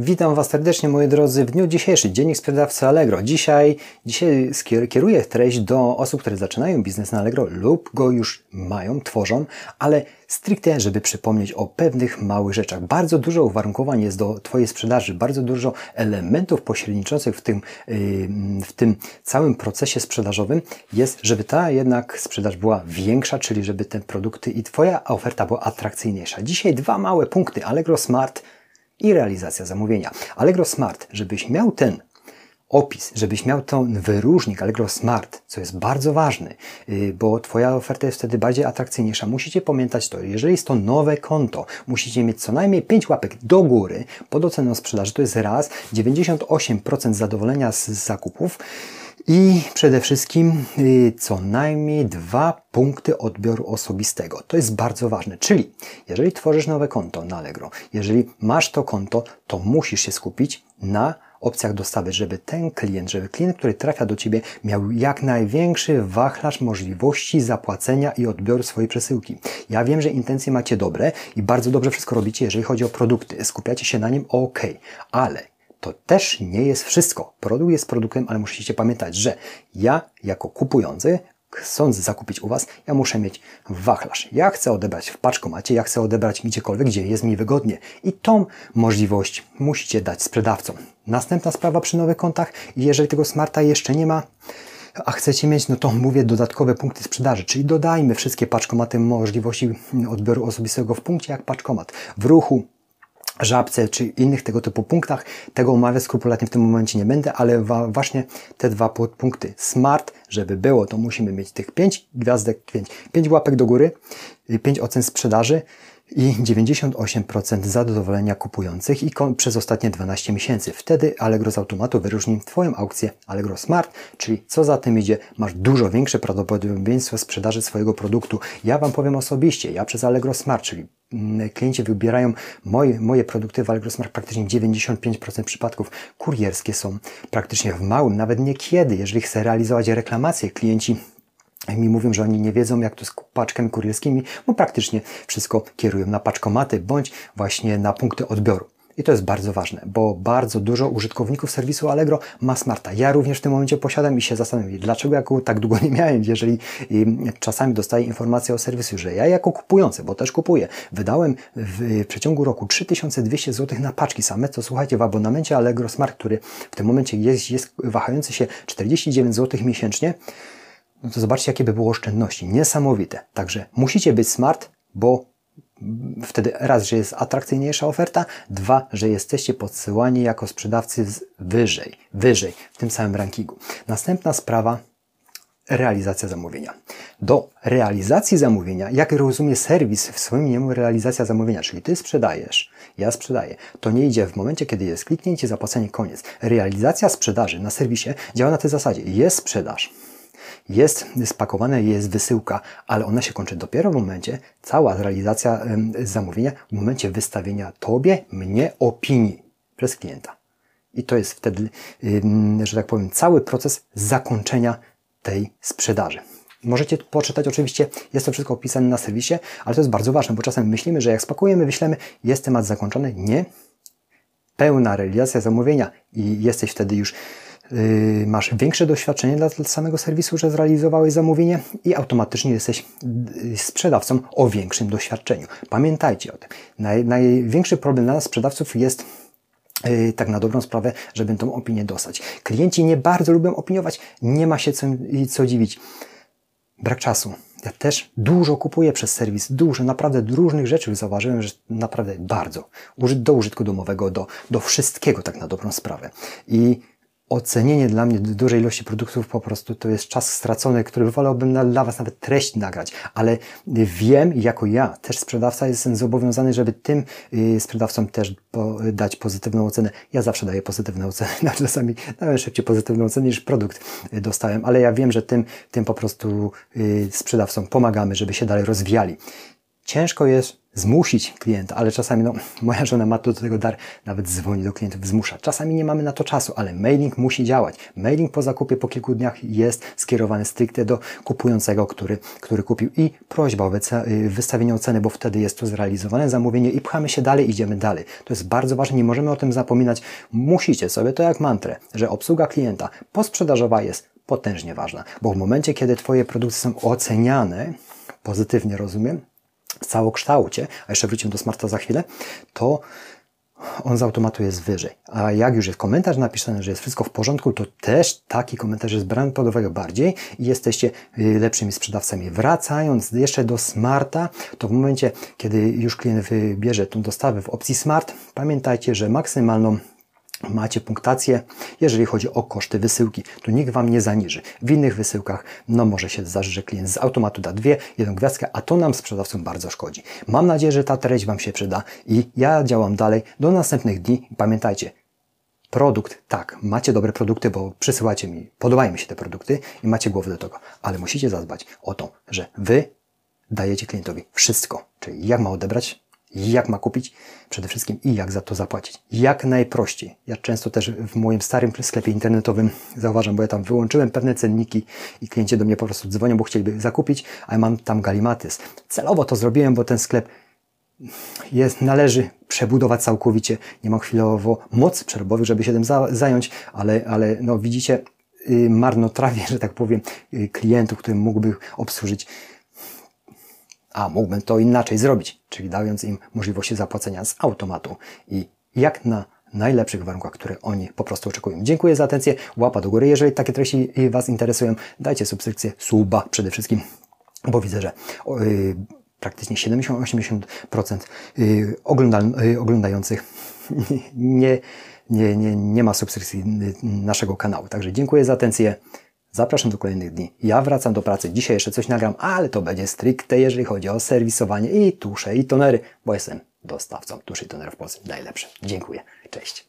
Witam Was serdecznie moi drodzy w dniu dzisiejszym, Dziennik Sprzedawcy Allegro. Dzisiaj, dzisiaj kieruję treść do osób, które zaczynają biznes na Allegro lub go już mają, tworzą, ale stricte, żeby przypomnieć o pewnych małych rzeczach. Bardzo dużo uwarunkowań jest do Twojej sprzedaży, bardzo dużo elementów pośredniczących w tym, w tym całym procesie sprzedażowym jest, żeby ta jednak sprzedaż była większa, czyli żeby te produkty i Twoja oferta była atrakcyjniejsza. Dzisiaj dwa małe punkty Allegro Smart – i realizacja zamówienia. Allegro Smart, żebyś miał ten opis, żebyś miał ten wyróżnik Allegro Smart, co jest bardzo ważne, y, bo Twoja oferta jest wtedy bardziej atrakcyjniejsza. Musicie pamiętać to, jeżeli jest to nowe konto, musicie mieć co najmniej 5 łapek do góry pod oceną sprzedaży, to jest raz, 98% zadowolenia z zakupów, i przede wszystkim y, co najmniej dwa punkty odbioru osobistego. To jest bardzo ważne. Czyli jeżeli tworzysz nowe konto na Allegro, jeżeli masz to konto, to musisz się skupić na opcjach dostawy, żeby ten klient, żeby klient, który trafia do Ciebie, miał jak największy wachlarz możliwości zapłacenia i odbioru swojej przesyłki. Ja wiem, że intencje macie dobre i bardzo dobrze wszystko robicie, jeżeli chodzi o produkty. Skupiacie się na nim, ok, ale to też nie jest wszystko. Produkt jest produktem, ale musicie pamiętać, że ja jako kupujący chcąc zakupić u Was, ja muszę mieć wachlarz. Ja chcę odebrać w paczkomacie, ja chcę odebrać gdziekolwiek, gdzie jest mi wygodnie. I tą możliwość musicie dać sprzedawcom. Następna sprawa przy nowych kontach, jeżeli tego smarta jeszcze nie ma, a chcecie mieć, no to mówię, dodatkowe punkty sprzedaży, czyli dodajmy wszystkie paczkomaty możliwości odbioru osobistego w punkcie jak paczkomat. W ruchu żabce czy innych tego typu punktach. Tego omawiać skrupulatnie w tym momencie nie będę, ale właśnie te dwa punkty smart, żeby było, to musimy mieć tych 5 gwiazdek, 5, 5 łapek do góry, 5 ocen sprzedaży i 98% zadowolenia kupujących i przez ostatnie 12 miesięcy. Wtedy Allegro z automatu wyróżni Twoją aukcję Allegro Smart, czyli co za tym idzie, masz dużo większe prawdopodobieństwo sprzedaży swojego produktu. Ja Wam powiem osobiście, ja przez Allegro Smart, czyli klienci wybierają moje, moje produkty w Allegro Smart praktycznie 95% przypadków kurierskie są praktycznie w małym, nawet niekiedy, jeżeli chcę realizować reklamacje, klienci mi mówią, że oni nie wiedzą, jak to z paczkami kurierskimi, bo praktycznie wszystko kierują na paczkomaty bądź właśnie na punkty odbioru. I to jest bardzo ważne, bo bardzo dużo użytkowników serwisu Allegro ma smarta. Ja również w tym momencie posiadam i się zastanawiam, dlaczego ja tak długo nie miałem, jeżeli czasami dostaję informację o serwisu, że ja jako kupujący, bo też kupuję, wydałem w przeciągu roku 3200 zł na paczki same, co słuchajcie, w abonamencie Allegro Smart, który w tym momencie jest, jest wahający się 49 zł miesięcznie, no to zobaczcie, jakie by było oszczędności. Niesamowite. Także musicie być smart, bo wtedy raz, że jest atrakcyjniejsza oferta, dwa, że jesteście podsyłani jako sprzedawcy wyżej, wyżej w tym samym rankingu. Następna sprawa, realizacja zamówienia. Do realizacji zamówienia, jak rozumie serwis w swoim niemu realizacja zamówienia, czyli ty sprzedajesz, ja sprzedaję, to nie idzie w momencie, kiedy jest kliknięcie, zapłacenie, koniec. Realizacja sprzedaży na serwisie działa na tej zasadzie. Jest sprzedaż, jest spakowane, jest wysyłka, ale ona się kończy dopiero w momencie, cała realizacja zamówienia, w momencie wystawienia Tobie, mnie opinii przez klienta. I to jest wtedy, że tak powiem, cały proces zakończenia tej sprzedaży. Możecie poczytać, oczywiście jest to wszystko opisane na serwisie, ale to jest bardzo ważne, bo czasem myślimy, że jak spakujemy, wyślemy, jest temat zakończony. Nie. Pełna realizacja zamówienia i jesteś wtedy już masz większe doświadczenie dla samego serwisu, że zrealizowałeś zamówienie i automatycznie jesteś yy, sprzedawcą o większym doświadczeniu. Pamiętajcie o tym. Naj, największy problem dla nas sprzedawców jest yy, tak na dobrą sprawę, żeby tą opinię dostać. Klienci nie bardzo lubią opiniować, nie ma się co, co dziwić. Brak czasu. Ja też dużo kupuję przez serwis, dużo, naprawdę różnych rzeczy zauważyłem, że naprawdę bardzo. Do użytku domowego, do, do wszystkiego tak na dobrą sprawę. I ocenienie dla mnie dużej ilości produktów po prostu to jest czas stracony, który wolałbym dla Was nawet treść nagrać, ale wiem, jako ja, też sprzedawca, jestem zobowiązany, żeby tym y, sprzedawcom też dać pozytywną ocenę. Ja zawsze daję pozytywne oceny, nawet czasami nawet szybciej pozytywną ocenę niż produkt y, dostałem, ale ja wiem, że tym, tym po prostu y, sprzedawcom pomagamy, żeby się dalej rozwijali. Ciężko jest zmusić klienta, ale czasami, no, moja żona ma do tego dar, nawet dzwoni do klientów, zmusza. Czasami nie mamy na to czasu, ale mailing musi działać. Mailing po zakupie po kilku dniach jest skierowany stricte do kupującego, który, który kupił i prośba o y, wystawienie oceny, bo wtedy jest to zrealizowane zamówienie i pchamy się dalej, idziemy dalej. To jest bardzo ważne, nie możemy o tym zapominać. Musicie sobie to jak mantrę, że obsługa klienta posprzedażowa jest potężnie ważna, bo w momencie, kiedy Twoje produkty są oceniane, pozytywnie rozumiem, w całokształcie, a jeszcze wrócimy do smarta za chwilę, to on z automatu jest wyżej. A jak już jest komentarz napisany, że jest wszystko w porządku, to też taki komentarz jest brany pod uwagę bardziej i jesteście y, lepszymi sprzedawcami. Wracając jeszcze do smarta, to w momencie, kiedy już klient wybierze tą dostawę w opcji smart, pamiętajcie, że maksymalną macie punktację, jeżeli chodzi o koszty wysyłki. Tu nikt Wam nie zaniży. W innych wysyłkach, no może się zdarzyć, że klient z automatu da dwie, jedną gwiazdkę, a to nam sprzedawcom bardzo szkodzi. Mam nadzieję, że ta treść Wam się przyda i ja działam dalej do następnych dni. Pamiętajcie, produkt, tak, macie dobre produkty, bo przysyłacie mi, podobają mi się te produkty i macie głowę do tego, ale musicie zadbać o to, że Wy dajecie klientowi wszystko, czyli jak ma odebrać jak ma kupić, przede wszystkim i jak za to zapłacić. Jak najprościej. Ja często też w moim starym sklepie internetowym zauważam, bo ja tam wyłączyłem pewne cenniki i klienci do mnie po prostu dzwonią, bo chcieliby zakupić, a ja mam tam galimatys. Celowo to zrobiłem, bo ten sklep jest, należy przebudować całkowicie. Nie mam chwilowo mocy przerobowych, żeby się tym za, zająć, ale, ale no widzicie, yy, marnotrawię, że tak powiem, yy, klientów, którym mógłby obsłużyć a mógłbym to inaczej zrobić, czyli dając im możliwość zapłacenia z automatu i jak na najlepszych warunkach, które oni po prostu oczekują. Dziękuję za atencję, łapa do góry. Jeżeli takie treści Was interesują, dajcie subskrypcję, suba przede wszystkim, bo widzę, że yy, praktycznie 70-80% yy, yy, oglądających nie, nie, nie, nie ma subskrypcji naszego kanału. Także dziękuję za atencję. Zapraszam do kolejnych dni. Ja wracam do pracy. Dzisiaj jeszcze coś nagram, ale to będzie stricte, jeżeli chodzi o serwisowanie i tusze i tonery, bo jestem dostawcą tuszy i tonerów w Polsce. Dziękuję. Cześć.